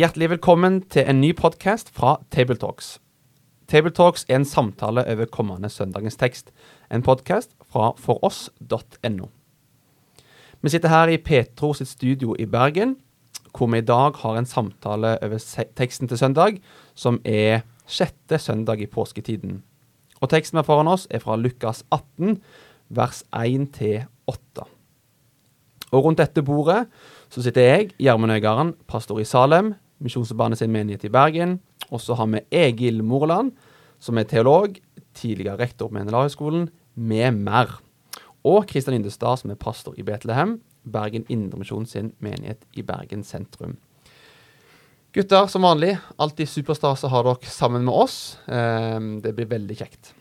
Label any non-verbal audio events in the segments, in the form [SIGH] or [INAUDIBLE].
Hjertelig velkommen til en ny podkast fra Tabletalks. Tabletalks er en samtale over kommende søndagens tekst. En podkast fra foross.no. Vi sitter her i Petro sitt studio i Bergen, hvor vi i dag har en samtale over teksten til søndag, som er sjette søndag i påsketiden. Og teksten vi har foran oss, er fra Lukas 18, vers 1 8. Og rundt dette bordet så sitter jeg, Gjermund Øygarden, pastor i Salem, Misjonsforbandet sin menighet i Bergen. Og så har vi Egil Morland, som er teolog, tidligere rektor på Mendelavhøgskolen, med mer. Og Kristian Yndestad, som er pastor i Betlehem, Bergen Indremisjon sin menighet i Bergen sentrum. Gutter, som vanlig, alltid superstas å ha dere sammen med oss. Ehm, det blir veldig kjekt.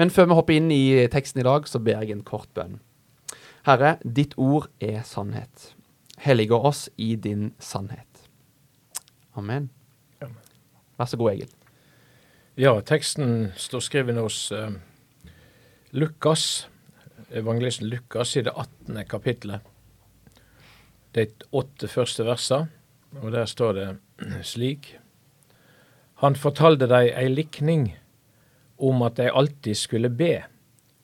Men før vi hopper inn i teksten i dag, så ber jeg en kort bønn. Herre, ditt ord er sannhet. Hellige oss i din sannhet. Amen. Vær så god, Egil. Ja, teksten står skrevet hos eh, Lukas, evangelisten Lukas, i det 18. kapittelet. De åtte første versene, og der står det [CLEARS THROAT] slik. Han fortalte dem ei likning om at de alltid skulle be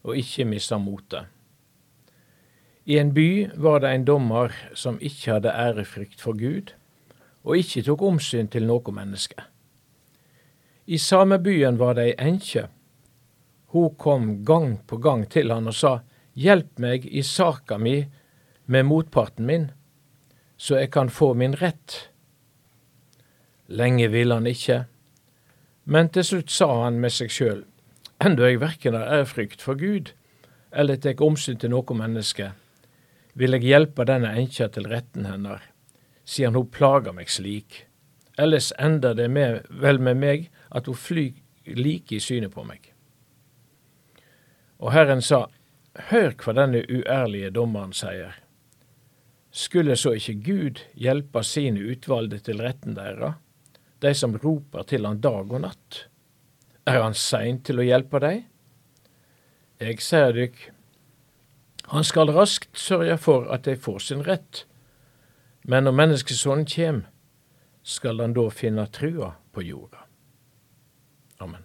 og ikke miste motet. I en by var det en dommer som ikke hadde ærefrykt for Gud, og ikke tok omsyn til noe menneske. I samme byen var det ei enkje. Hun kom gang på gang til han og sa, Hjelp meg i saka mi med motparten min, så jeg kan få min rett. Lenge ville han ikke, men til slutt sa han med seg sjøl, enda jeg verken har ærefrykt for Gud eller tek omsyn til noe menneske, vil jeg hjelpe denne enkja til retten hennar, siden hun plager meg slik. Ellers ender det med, vel med meg at hun flyr like i synet på meg. Og Herren sa, Hør hva denne uærlige dommeren sier. Skulle så ikke Gud hjelpe sine utvalgte til retten deres, de som roper til han dag og natt? Er han sein til å hjelpe dem? Jeg sier dykk, han skal raskt sørge for at de får sin rett, men når menneskesonen kjem, skal han da finne trua på jorda. Amen.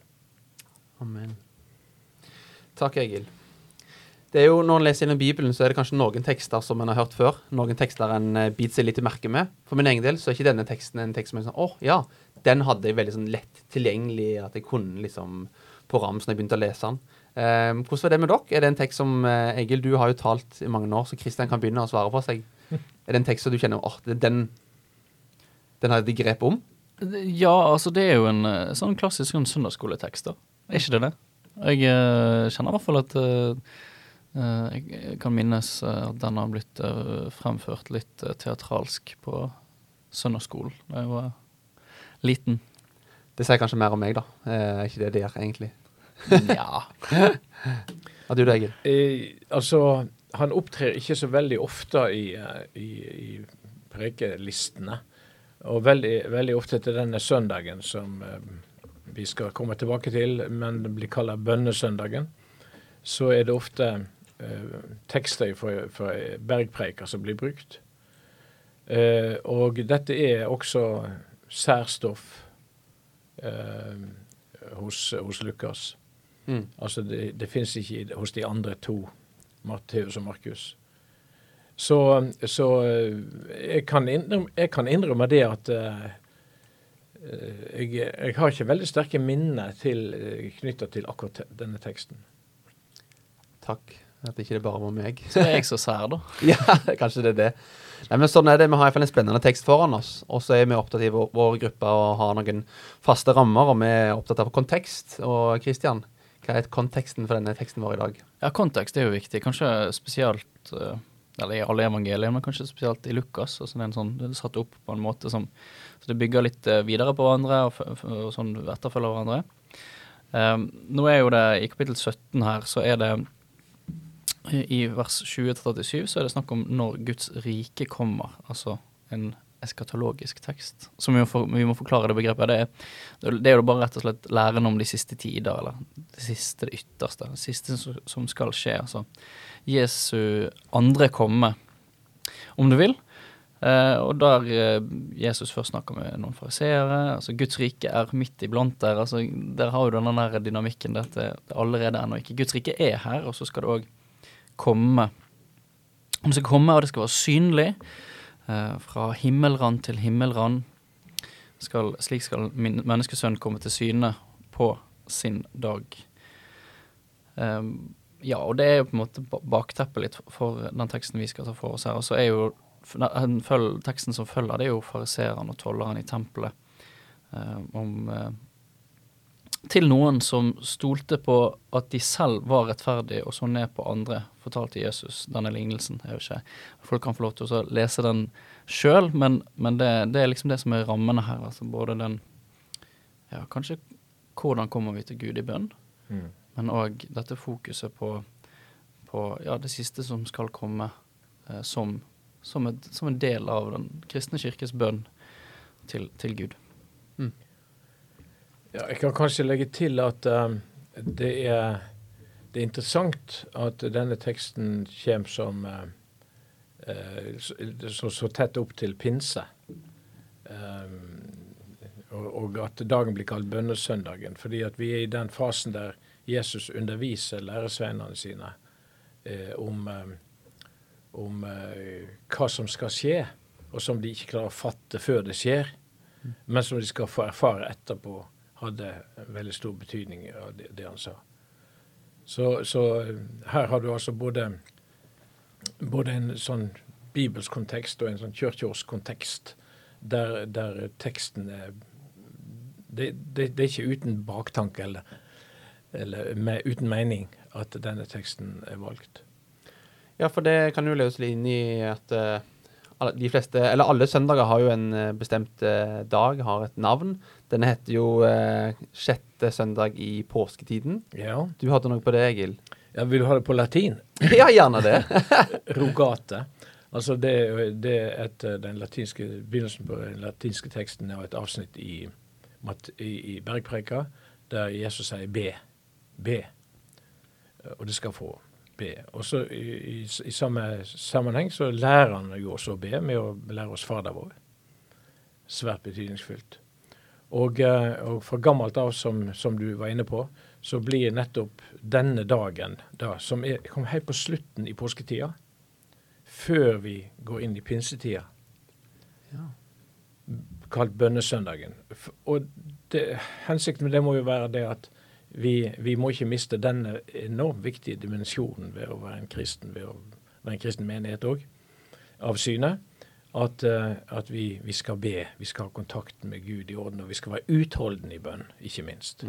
Amen. Takk, Egil. Det er jo, Når en leser gjennom Bibelen, så er det kanskje noen tekster som en har hørt før. Noen tekster en uh, biter seg litt i merke med. For min egen del så er ikke denne teksten en tekst som er sånn Å, ja, den hadde jeg veldig sånn lett tilgjengelig, at jeg kunne liksom på rams når jeg begynte å lese den. Eh, hvordan var det med dere? Er det en tekst som uh, Egil, du har jo talt i mange år, så Kristian kan begynne å svare på seg. [LAUGHS] Er det en tekst som du kjenner oh, den, den har de grep om? Ja, altså det er jo en sånn klassisk sånn søndagsskoletekst, da. Er ikke det det? Jeg uh, kjenner i hvert fall at uh, jeg kan minnes at den har blitt fremført litt teatralsk på søndagsskolen da jeg var liten. Det sier kanskje mer om meg, da. Er ikke det det gjør, egentlig? ja. [LAUGHS] Hva du da, Egil? Eh, altså, han opptrer ikke så veldig ofte i, i, i prekelistene. Og veldig, veldig, ofte til denne søndagen som eh, vi skal komme tilbake til, men det blir kalt bønnesøndagen, så er det ofte eh, tekster fra, fra bergpreiker som blir brukt. Eh, og dette er også særstoff eh, hos, hos, Lukas. Mm. Altså det, det fins ikke hos de andre to, Matteus og Markus. Så, så eh, jeg, kan innrømme, jeg, kan innrømme, det at uh, jeg, jeg, har ikke veldig sterke minner til, knytta til akkurat denne teksten. Takk. At ikke det bare var meg. Så er jeg så sær, da. [LAUGHS] ja, kanskje det er det. Nei, men sånn er det. Vi har iallfall en spennende tekst foran oss. Og så er vi opptatt i vår, vår gruppe å ha noen faste rammer, og vi er opptatt av kontekst. Og Kristian, hva er konteksten for denne teksten vår i dag? Ja, kontekst er jo viktig. Kanskje spesielt uh, eller i alle evangeliene, men kanskje spesielt i Lukas. altså Det er sånn, det er satt opp på en måte som så det bygger litt eh, videre på hverandre og, og sånn etterfølger hverandre. Um, nå er jo det i kapittel 17 her, så er det i vers 20-37 så er det snakk om når Guds rike kommer, altså en eskatologisk tekst. Så vi må, for, vi må forklare det begrepet. Det er, det er jo bare rett og slett læren om de siste tider, eller det siste, det ytterste. Det siste som- skal skje. Altså Jesu andre komme, om du vil. Eh, og der eh, Jesus først snakker med noen fariseere. Altså Guds rike er midt iblant der. altså Der har jo denne der dynamikken. der at det det allerede ennå ikke Guds rike er her, og så skal det òg komme. Det skal komme, og det skal være synlig. Eh, fra himmelrand til himmelrand. Skal, slik skal menneskesønn komme til syne på sin dag. Um, ja, og det er jo på en måte ba- bakteppet litt for den teksten vi skal ta for oss her. Og så er jo den føl, teksten som følger, det er jo fariseeren og tolleren i tempelet. Um, om eh, Til noen som stolte på at de selv var rettferdige og så ned på andre, fortalte Jesus denne lignelsen. Jeg vet ikke, Folk kan få lov til å lese den sjøl, men, men det, det er liksom det som er rammene her. altså Både den Ja, kanskje hvordan kommer vi til Gud i bønn? Mm. Men òg dette fokuset på, på ja, det siste som skal komme eh, som, som, et, som en del av den kristne kirkes bønn til, til Gud. Ja, jeg kan kanskje legge til at um, det, er, det er interessant at denne teksten kommer som uh, uh, så, så, tett opp til pinse. Um, og, og at dagen blir kalt bønnesøndagen, fordi at vi er i den fasen der Jesus underviser læresveinene sine uh, om, om eh, hva som skal skje, og som de ikke klarer å fatte før det skjer, men som de skal få erfare etterpå hadde veldig stor betydning av det, det han sa. Så, så eh, her har du altså både, både en sånn bibelsk kontekst og en sånn kirkeårskontekst, der, der teksten er det, det, det er ikke uten baktanke eller, eller med, uten mening at denne teksten er valgt. Ja, for det kan jo løse inn i at alle- de fleste, eller alle søndager har jo en eh, bestemt eh, dag, har et navn. Denne heter jo eh, sjette søndag i påsketiden. Ja. Du hadde noe på det, Egil? ja, Vil du ha det på latin? [LAUGHS] ja, gjerne det. [LAUGHS] Rogate. Altså det, det er etter den latinske, begynnelsen på den latinske teksten er et avsnitt i, i, i Bergpreka, der Jesus sier be. Be. Og det skal få be. Og så i, i, i samme sammenheng så lærer han jo også å be med å lære oss Fader vår. Svært betydningsfullt. Og, eh, og fra gammelt av, som, som du var inne på, så blir nettopp denne dagen, da, som er, kom helt på slutten i påsketida, før vi går inn i pinsetida, Ja. kalt bønnesøndagen. Og det, hensikten med det må jo være det at vi, vi må ikke miste denne enormt viktige dimensjonen ved å være en kristen, ved å være en kristen menighet òg, av synet. At, eh, at vi, vi skal be, vi skal ha kontakt med Gud i orden, og vi skal være utholdende i bønn, ikke minst.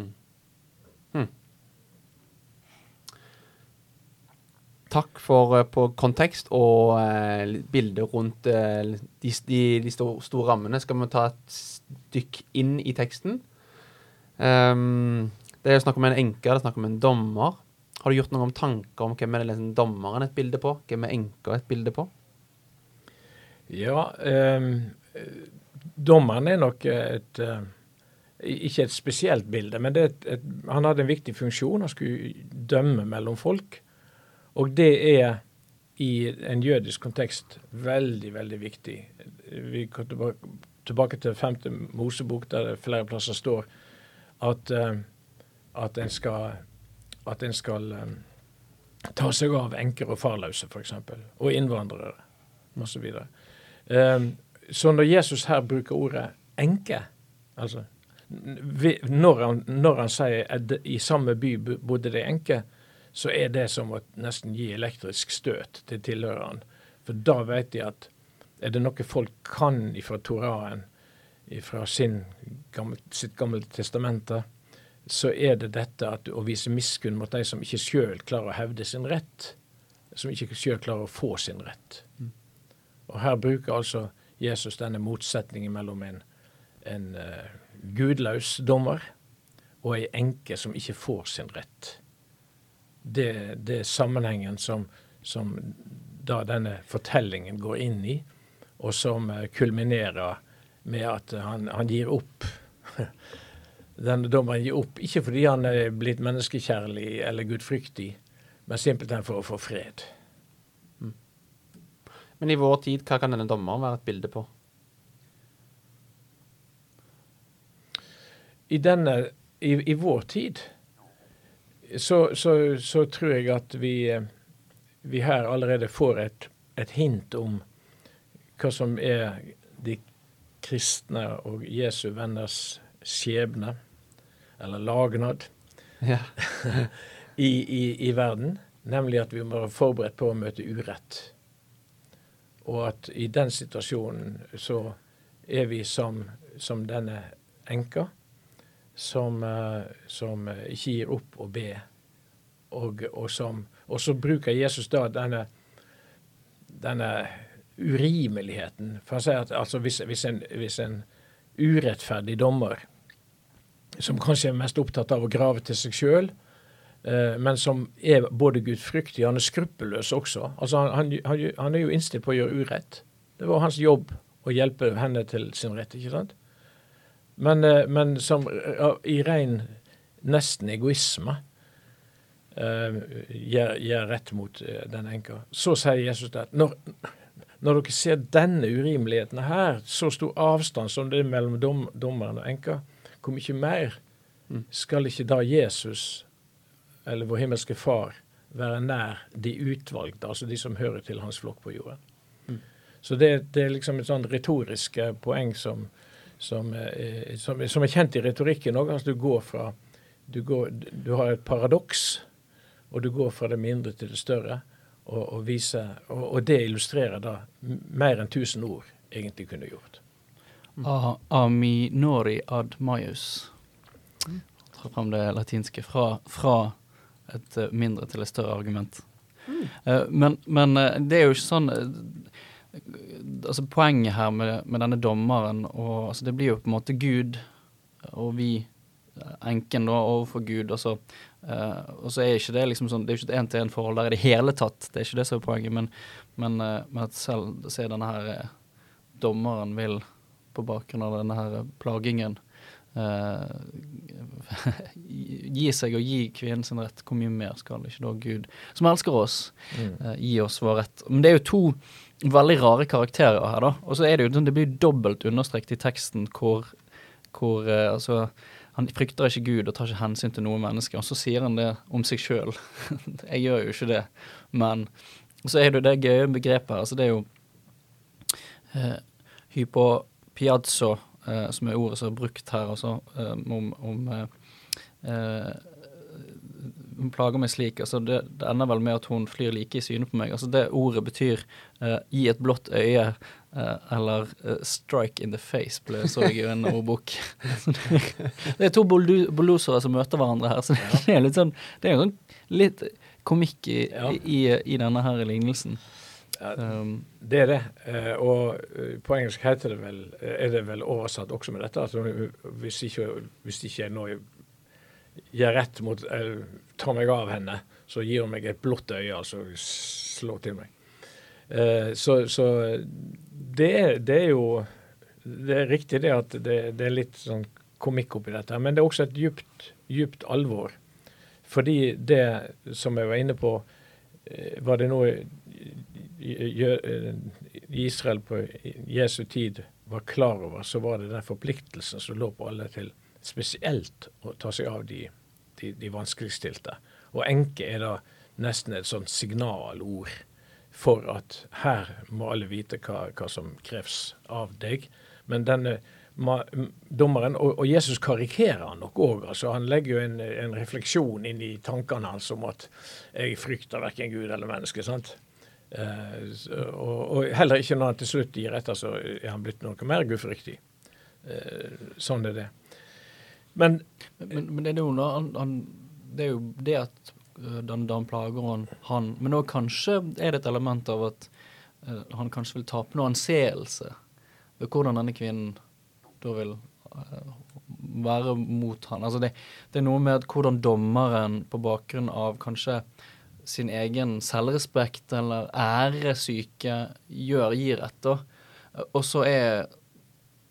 Takk for eh, på kontekst og eh, bildet rundt eh, de, de, de store, store rammene. Skal vi ta et stykk inn i teksten? Ehm, det er snakk om en enke, det er snakk om en dommer. Har du gjort noen tanker om hvem er det liksom dommeren et bilde på? Hvem er enka et bilde på? Ja, eh, dommeren er nok et eh, Ikke et spesielt bilde, men et, et, han hadde en viktig funksjon. Han skulle dømme mellom folk. Og det er i en jødisk kontekst veldig, veldig viktig. Vi går tilbake, tilbake til femte Mosebok, der det flere plasser står at, eh, at en skal, at en skal um, ta seg av enker og farløse, f.eks., og innvandrere osv. Um, så når Jesus her bruker ordet enke, altså når han, når han sier at i samme by bodde det enke, så er det som å nesten gi elektrisk støt til tilhøreren. For da vet de at er det noe folk kan ifra Toraen, ifra sin sitt gamle testamente, så er det dette at å vise miskunn mot de som ikke sjøl klarer å hevde sin rett. som ikke sjøl klarer å få sin rett. Og her bruker altså Jesus denne motsetningen mellom en, en uh, gudløs dommer og ei enke som ikke får sin rett. Det, det er sammenhengen som, som da denne fortellingen går inn i, og som uh, kulminerer med at han, han gir opp. [LAUGHS] Denne dommeren gir opp, ikke fordi han er blitt menneskekjærlig eller gudfryktig, men simpelthen for å få fred. Men i vår tid, hva kan denne dommeren være et bilde på? I, denne, i, i vår tid så, så, så, tror jeg at vi, vi her allerede får et, et, hint om hva som er de kristne og Jesu venners skjebne, eller lagnad, ja. [LAUGHS] i, i, i verden. Nemlig at vi må være forberedt på å møte urett. Og at i den situasjonen så er vi som, som denne enka, som, uh, som, ikke gir opp å be. Og, og, som, og, så bruker Jesus da denne, denne urimeligheten. For han sier at altså, hvis, hvis, en, hvis en urettferdig dommer, som kanskje er mest opptatt av å grave til seg sjøl, Eh, men som er både gudfryktig han er skruppelløs også. Altså han, han, han, er jo innstilt på å gjøre urett. Det var hans jobb å hjelpe henne til sin rett, ikke sant? Men, eh, men som i ren nesten egoisme uh, gjør, gjør, rett mot den enka. Så sier Jesus at når, når, dere ser denne urimeligheten her, så stor avstand som det er mellom dom, dommeren og enka, hvor mye mer skal ikke da Jesus eller vår himmelske Far, være nær de utvalgte, altså de som hører til hans flokk på jorden. Så det, det, er liksom et sånn retorisk poeng som, som, eh, som, som, er kjent i retorikken òg. Altså du går fra du, går, du, har et paradoks, og du går fra det mindre til det større. Og, og, vise, og, og det illustrerer da mer enn 1000 ord egentlig kunne gjort. Aminori ad maius. Ta fram det latinske fra, fra et eh, mindre til et større argument. Mm. Men, men, eh, det er jo ikke sånn altså Poenget her med, med denne dommeren og, altså Det blir jo på en måte Gud og vi, enken, da, overfor Gud. Og så, uh, og så er ikke det liksom sånn Det er ikke et én-til-én-forhold der i det hele tatt. Det er ikke det som er poenget. Men, men, uh, men at selv så er denne her dommeren vil, på bakgrunn av denne her plagingen, uh, [LAUGHS] gi seg og gi kvinnen sin rett, hvor mye mer skal ikke da Gud, som elsker oss, mm. uh, gi oss vår rett? Men det er jo to veldig rare karakterer her, da. Og så er det jo det blir dobbelt understreket i teksten hvor, hvor uh, altså han frykter ikke Gud og tar ikke hensyn til noe menneske, og så sier han det om seg sjøl. [LAUGHS] jeg gjør jo ikke det, men så er det jo det gøye begrepet her. altså Det er jo uh, hypo piazzo, eh, som er ordet som er brukt her, altså, eh, om, om eh, hun plager meg slik. altså det, det, ender vel med at hun flyr like i syne på meg. altså Det ordet betyr uh, 'gi et blått øye' uh, eller uh, 'strike in the face', ble, så jeg i en ordbok. [LAUGHS] det er to bolosere som møter hverandre her, så det er litt sånn Det er jo sånn litt komikk i, ja. i, i, denne her lignelsen. Um, det er det. Uh, og uh, på engelsk heter det vel, uh, er det vel oversatt også med dette. Altså, hvis, ikke, hvis ikke nå gjør rett mot tar meg av henne, så gir hun meg et blått øye, altså slår til meg. så, så det, det, er, jo Det er riktig det at det, det, er litt sånn komikk oppi dette, men det er også et djupt, djupt alvor. Fordi det som jeg var inne på, var det noe Eh, Israel på Jesu tid var klar over, så var det den forpliktelsen som lå på alle til spesielt å ta seg av de, de, de vanskeligstilte. Og enke er da nesten et sånt signalord for at her må alle vite hva, hva som kreves av deg. Men denne dommeren, og, og, Jesus karikerer han nok òg. Altså, han legger jo en, en, refleksjon inn i tankene hans om at jeg frykter verken Gud eller menneske. sant? Uh, og, og, heller ikke når han til slutt gir etter, så er han blitt noe mer gudfryktig. Uh, sånn er det. Men, men, men, det, er jo, han, han, det er jo det at den, denne plager han, han. Men òg kanskje er det et element av at eh, han kanskje vil tape noe anseelse ved hvordan denne kvinnen da vil eh, være mot han. Altså det, det er noe med at hvordan dommeren på bakgrunn av kanskje sin egen selvrespekt eller æresyke gjør, gir etter. Og så er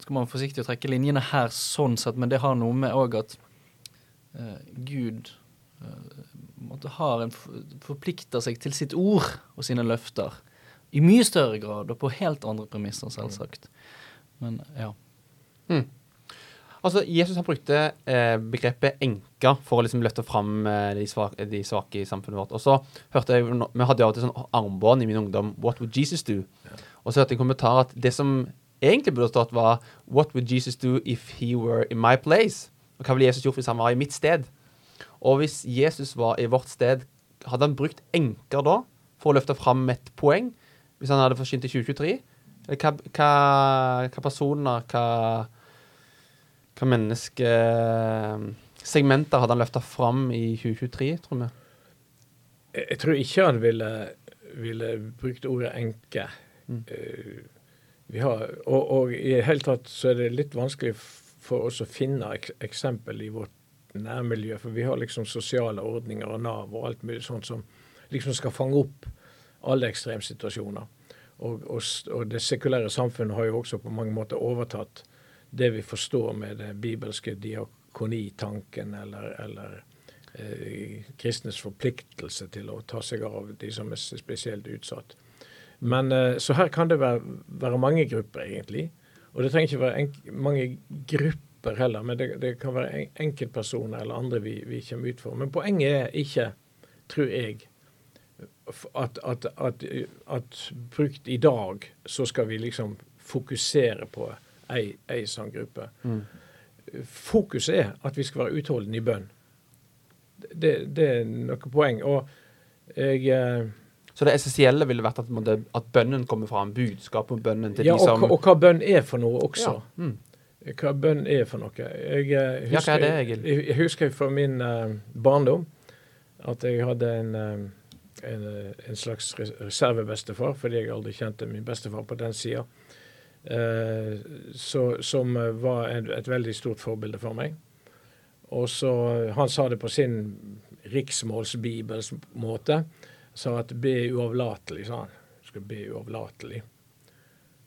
skal man være forsiktig å trekke linjene her sånn sett, men det har noe med òg at uh, Gud uh, har en forplikter seg til sitt ord og sine løfter. I mye større grad og på helt andre premisser, selvsagt. Men ja. Altså, Jesus han brukte eh, begrepet enke for å liksom løfte fram eh, de, svake, de svake i samfunnet vårt. Og så hørte jeg, Vi hadde jo til sånn armbånd i min ungdom. What would Jesus do? Og så hørte jeg en kommentar at det som egentlig burde stått, var What would Jesus do if he were in my place? Og hva ville Jesus gjort hvis han var i mitt sted? Og hvis Jesus var i vårt sted, hadde han brukt enker da for å løfte fram et poeng? Hvis han hadde forsynt i 2023? Eller hva, hva, hva personer, hva hva menneskesegmenter hadde han løfta fram i 2023, tror vi? Jeg, jeg tror ikke han ville, ville brukt ordet enke. Mm. Uh, vi har, og, og i det hele tatt så er det litt vanskelig for oss å finne ek, eksempel i vårt nærmiljø, for vi har liksom sosiale ordninger og Nav og alt mulig sånt som liksom skal fange opp alle ekstremsituasjoner. Og, og, og det sekulære samfunnet har jo også på mange måter overtatt det vi forstår med det bibelske diakonitanken, eller, eller eh, kristnes forpliktelse til å ta seg av de som er spesielt utsatt. Men eh, Så her kan det være, være mange grupper, egentlig. Og det trenger ikke være mange grupper heller, men det, det kan være en enkeltpersoner eller andre vi, vi kommer ut for. Men poenget er ikke, tror jeg, at, at, at, at brukt i dag, så skal vi liksom fokusere på ei, sånn gruppe. Fokuset er at vi skal være utholdende i bønn. Det, det er noe poeng. Og jeg eh, Så det essensielle ville vært at, at bønnen kommer fra en budskap om bønnen til Ja, de og, som hva- og hva bønn er for noe også. Ja, mm. Hva bønn er for noe. Jeg, husker, Ja, hva er det, Egil? Jeg, jeg husker fra min uh, barndom at jeg hadde en, uh, en, eh, en slags reservebestefar, fordi jeg aldri kjente min bestefar på den sida, eh, så- som eh, var et, et veldig stort forbilde for meg. Og så, Han sa det på sin riksmålsbibels måte. Sa at be uavlatelig, sa han. Du skal be uavlatelig.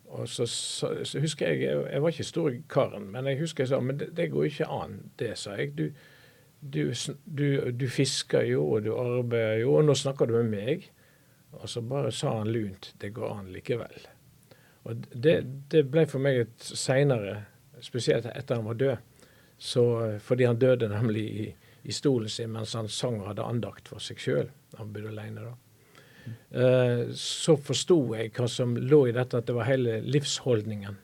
Og så, så, så husker jeg, jeg Jeg var ikke stor karen, men jeg husker jeg sa men det, det går ikke an, det, sa jeg. Du, du, du, du fisker jo, og du arbeider jo, og nå snakker du med meg. Og så bare sa han lunt det går an likevel. Og det, det ble for meg et seinere, spesielt etter han var død, så, fordi han døde nemlig i, i stolen sin mens han sang og hadde andakt for seg sjøl. Han bodde alene da. Uh, så forsto jeg hva som lå i dette, at det var hele livsholdningen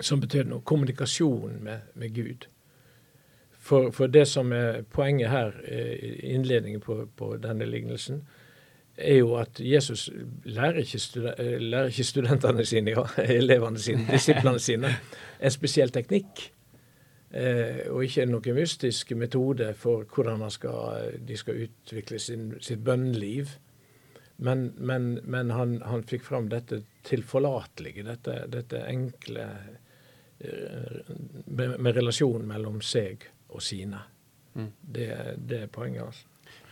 som betød noe. Kommunikasjon med, med Gud. For, for det som er poenget her eh, innledningen på, på denne lignelsen, er jo at Jesus lærer ikke, lærer ikke studentene sine, ja, elevene sine, disiplene sine, en spesiell teknikk. Eh, og ikke noen mystisk metode for hvordan han skal, de skal utvikle sin, sitt bønnliv. Men, men, men han, han fikk fram dette tilforlatelige, dette, dette enkle eh, med, med relasjonen mellom seg og sine. Mm. Det, det er poenget, altså.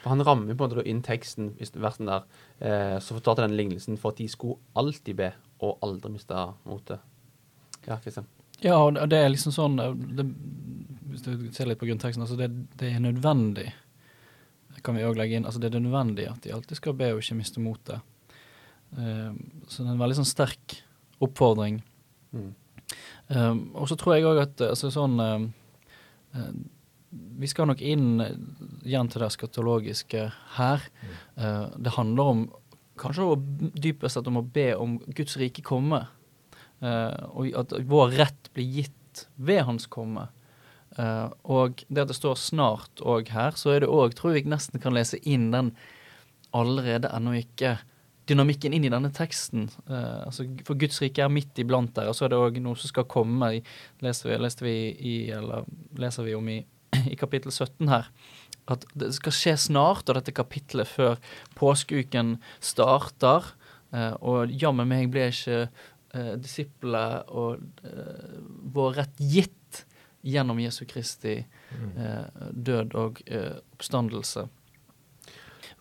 For Han rammer på en måte inn teksten hvis versen der, eh, så fortalte den lignelsen for at de skulle alltid be og aldri miste motet. Ja, Kristian. Ja, og det- er liksom sånn eh, det, Hvis du ser litt på grunnteksten, altså det, det er nødvendig. Kan vi òg legge inn. Altså det er nødvendig at de alltid skal be og ikke miste motet. Eh, så det er en veldig sånn sterk oppfordring. Mm. Um, og så tror jeg òg at altså sånn eh, Vi skal nok inn eh, igjen til det skatologiske her. Uh, det handler om kanskje dypest sett om å be om Guds rike komme. Uh, og at vår rett blir gitt ved hans komme. Uh, og det at det står 'snart' òg her, så er det òg, tror jeg nesten kan lese inn den allerede ennå ikke dynamikken inn i denne teksten. Uh, altså, for Guds rike er midt iblant der, og så er det òg noe som skal komme. I, leser vi, leste vi i, eller leser vi om i, [CLEARS THROAT] i kapittel 17 her. at det skal skje snart, og dette kapitlet før påskeuken starter. Eh, og jammen meg ble ikke eh, disiplene og eh, vår rett gitt gjennom Jesu Kristi eh, død og eh, oppstandelse.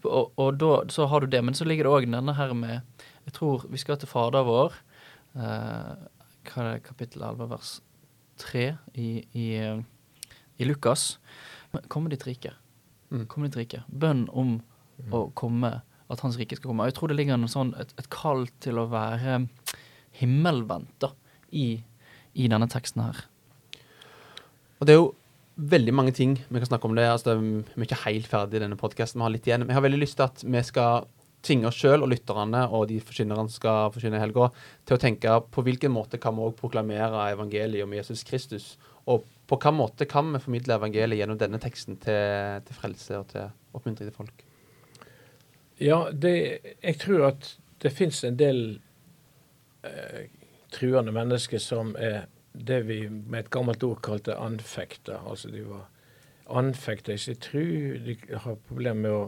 Og, og da så har du det, men så ligger det òg denne her med Jeg tror vi skal til Fader vår. Eh, kapittel 11, vers 3 i, i, i Lukas. Komme ditt rike. Mm. Komme ditt rike. Bønn om å komme, at Hans rike skal komme. Jeg tror det ligger en sånn, et, et kall til å være himmelvendt da, i, i denne teksten her. Og det er jo veldig mange ting vi kan snakke om det. Altså, vi er ikke helt ferdig i denne podkasten. Vi har litt igjen. Men jeg har veldig lyst til at vi skal tvinge oss sjøl og lytterne og de forkynnerne som skal forkynne i helga, til å tenke på hvilken måte kan vi òg proklamere evangeliet om Jesus Kristus. Og på hvilken måte kan vi formidle evangeliet gjennom denne teksten til, til frelse og til oppmuntring til folk. Ja, det, jeg tror at det fins en del eh, truende mennesker som er det vi med et gammelt ord kalte anfekta. Altså de var anfekta i sin tru. De har problemer med å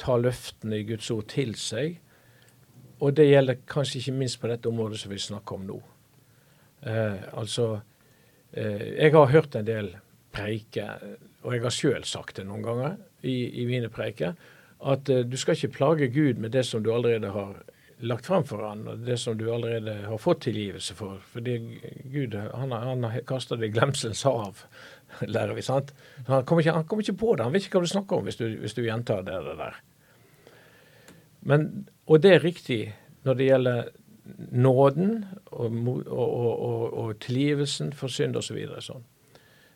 ta løftene i Guds ord til seg. Og det gjelder kanskje ikke minst på dette området som vi snakker om nå. Eh, altså, jeg har hørt en del preiker, og jeg har sjøl sagt det noen ganger i, i mine preiker, at eh, du skal ikke plage Gud med det som du allerede har lagt fram for han, og det som du allerede har fått tilgivelse for. Fordi Gud han, han har kasta det i glemselens hav, [LAUGHS] lærer vi, sant? Han kommer, ikke, han kommer ikke på det, han vet ikke hva du snakker om hvis du, hvis du gjentar det, det der. Men, og det er riktig når det gjelder nåden og, og, og, og, tilgivelsen for synd osv. Så sånn.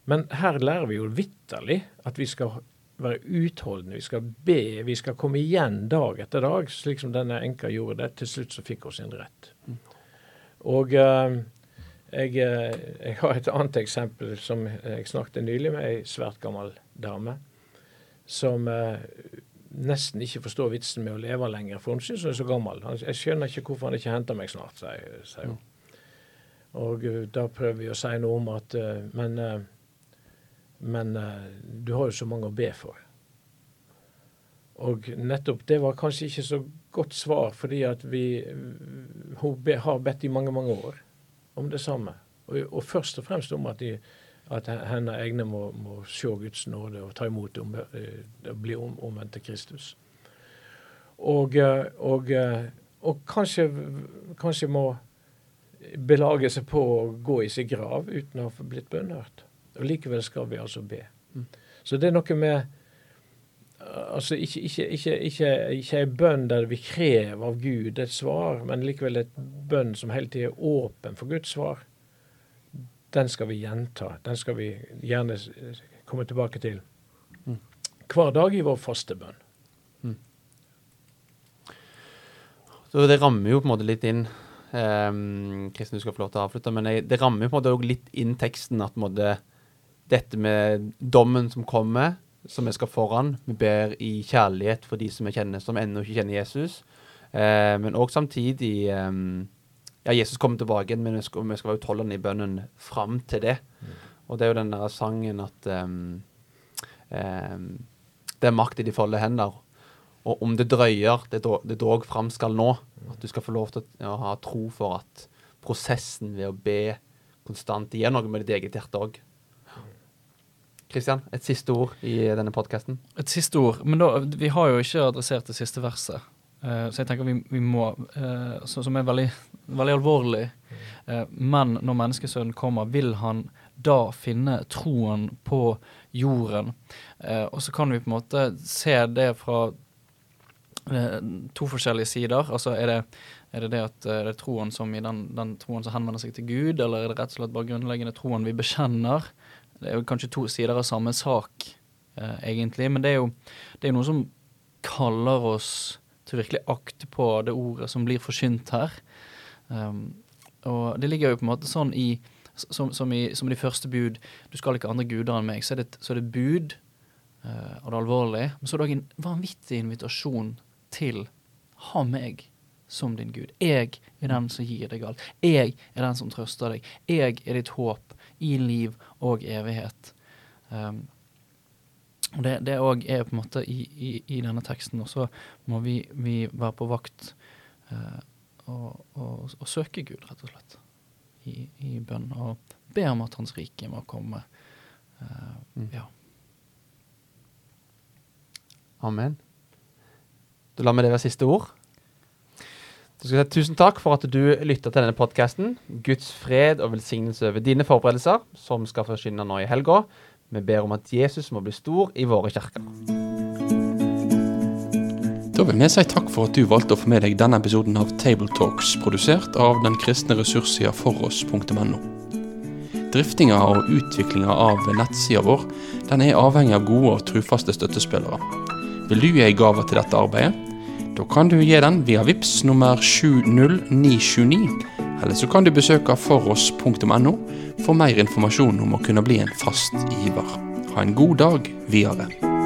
Men her lærer vi jo vitterlig at vi skal være utholdende, vi skal be, vi skal komme igjen dag etter dag, slik som denne enka gjorde det. Til slutt så fikk hun sin rett. Og eh, jeg, eh, jeg har et annet eksempel som jeg snakket nylig med ei svært gammel dame. Som eh, nesten ikke forstår vitsen med å leve lenger, for hun syns hun er så gammel. Jeg skjønner ikke hvorfor han ikke henter meg snart, sier hun. Og eh, da prøver vi å si noe om at eh, Men, eh, men du har jo så mange å be for. Og nettopp det var kanskje ikke så godt svar, fordi at vi Hun har bedt i mange, mange år om det samme. Og, og først og fremst om at, de, at hennes egne må, må se Guds nåde og ta imot om, eh, og bli om, omvendt til Kristus. Og, eh, og, eh, og kanskje, kanskje må belage seg på å gå i sin grav uten å ha blitt bønnhørt. Og likevel skal vi altså be. Så det er noe med Altså ikke, ikke, ikke, ikke, ikke en bønn der vi krever av Gud et svar, men likevel et bønn som hele tiden er åpen for Guds svar. Den skal vi gjenta. Den skal vi gjerne komme tilbake til hver dag i vår faste bønn. Så det rammer jo på en måte litt inn um, Kristin, du skal få lov til å avslutte, men det rammer jo på en måte også litt inn teksten at måte, dette med dommen som kommer, som vi skal foran. Vi ber i kjærlighet for de som vi kjenner, som ennå ikke kjenner Jesus. Eh, men òg samtidig um, Ja, Jesus kommer tilbake igjen, men vi skal, vi skal være utholdende i bønnen fram til det. Og det er jo den der sangen at um, um, Det er makt i de folde hender. Og om det drøyer, det, dog- det dog fram skal nå. At du skal få lov til å ja, ha tro for at prosessen ved å be konstant gjør noe med ditt eget hjerte òg. Kristian, et siste ord i denne podkasten? Et siste ord. Men da, vi har jo ikke adressert det siste verset. Eh, så jeg tenker vi, vi må eh, så, Som er veldig, veldig alvorlig. Eh, men når menneskesønnen kommer, vil han da finne troen på jorden? Og så kan vi på en måte se det fra to forskjellige sider. Altså er det er det det at det er troen som i den, den troen som henvender seg til Gud, eller er det rett og slett bare grunnleggende troen vi bekjenner? Det er jo kanskje to sider av samme sak, eh, egentlig. Men det er jo det er noe som kaller oss til å virkelig akte på det ordet som blir forkynt her. Um, og det ligger jo på en måte sånn i som, som, i, som i de første bud Du skal ikke ha andre guder enn meg. Så er det, så er det bud, uh, og det er alvorlig. Men så er det òg en vanvittig invitasjon til ha meg som din Gud. Jeg er den som gir deg alt. Jeg er den som trøster deg. Jeg er ditt håp i liv og evighet. Um, det, det òg er på en måte i, i, i denne teksten. Og så må vi, vi være på vakt eh, og, og, og søke Gud, rett og slett, i, i bønn. Og be om at Hans rike må komme. Eh, Mm. Ja. Amen. Da lar vi det være siste ord. Du skal si tusen takk for at du lytta til denne podkasten. Guds fred og velsignelse over dine forberedelser, som skal forsyne nå i helga. Vi ber om at Jesus må bli stor i våre kirker. Da vil vi si takk for at du valgte å få med deg denne episoden av Tabletalks, produsert av den kristne ressurssida foross.no. Driftinga og utviklinga av nettsida vår den er avhengig av gode og trufaste støttespillere. Vil du gi ei gave til dette arbeidet? Da kan du gi den via VIPS nummer 70929, eller så kan du besøke foross.no for mer informasjon om å kunne bli en fast giver. Ha en god dag videre.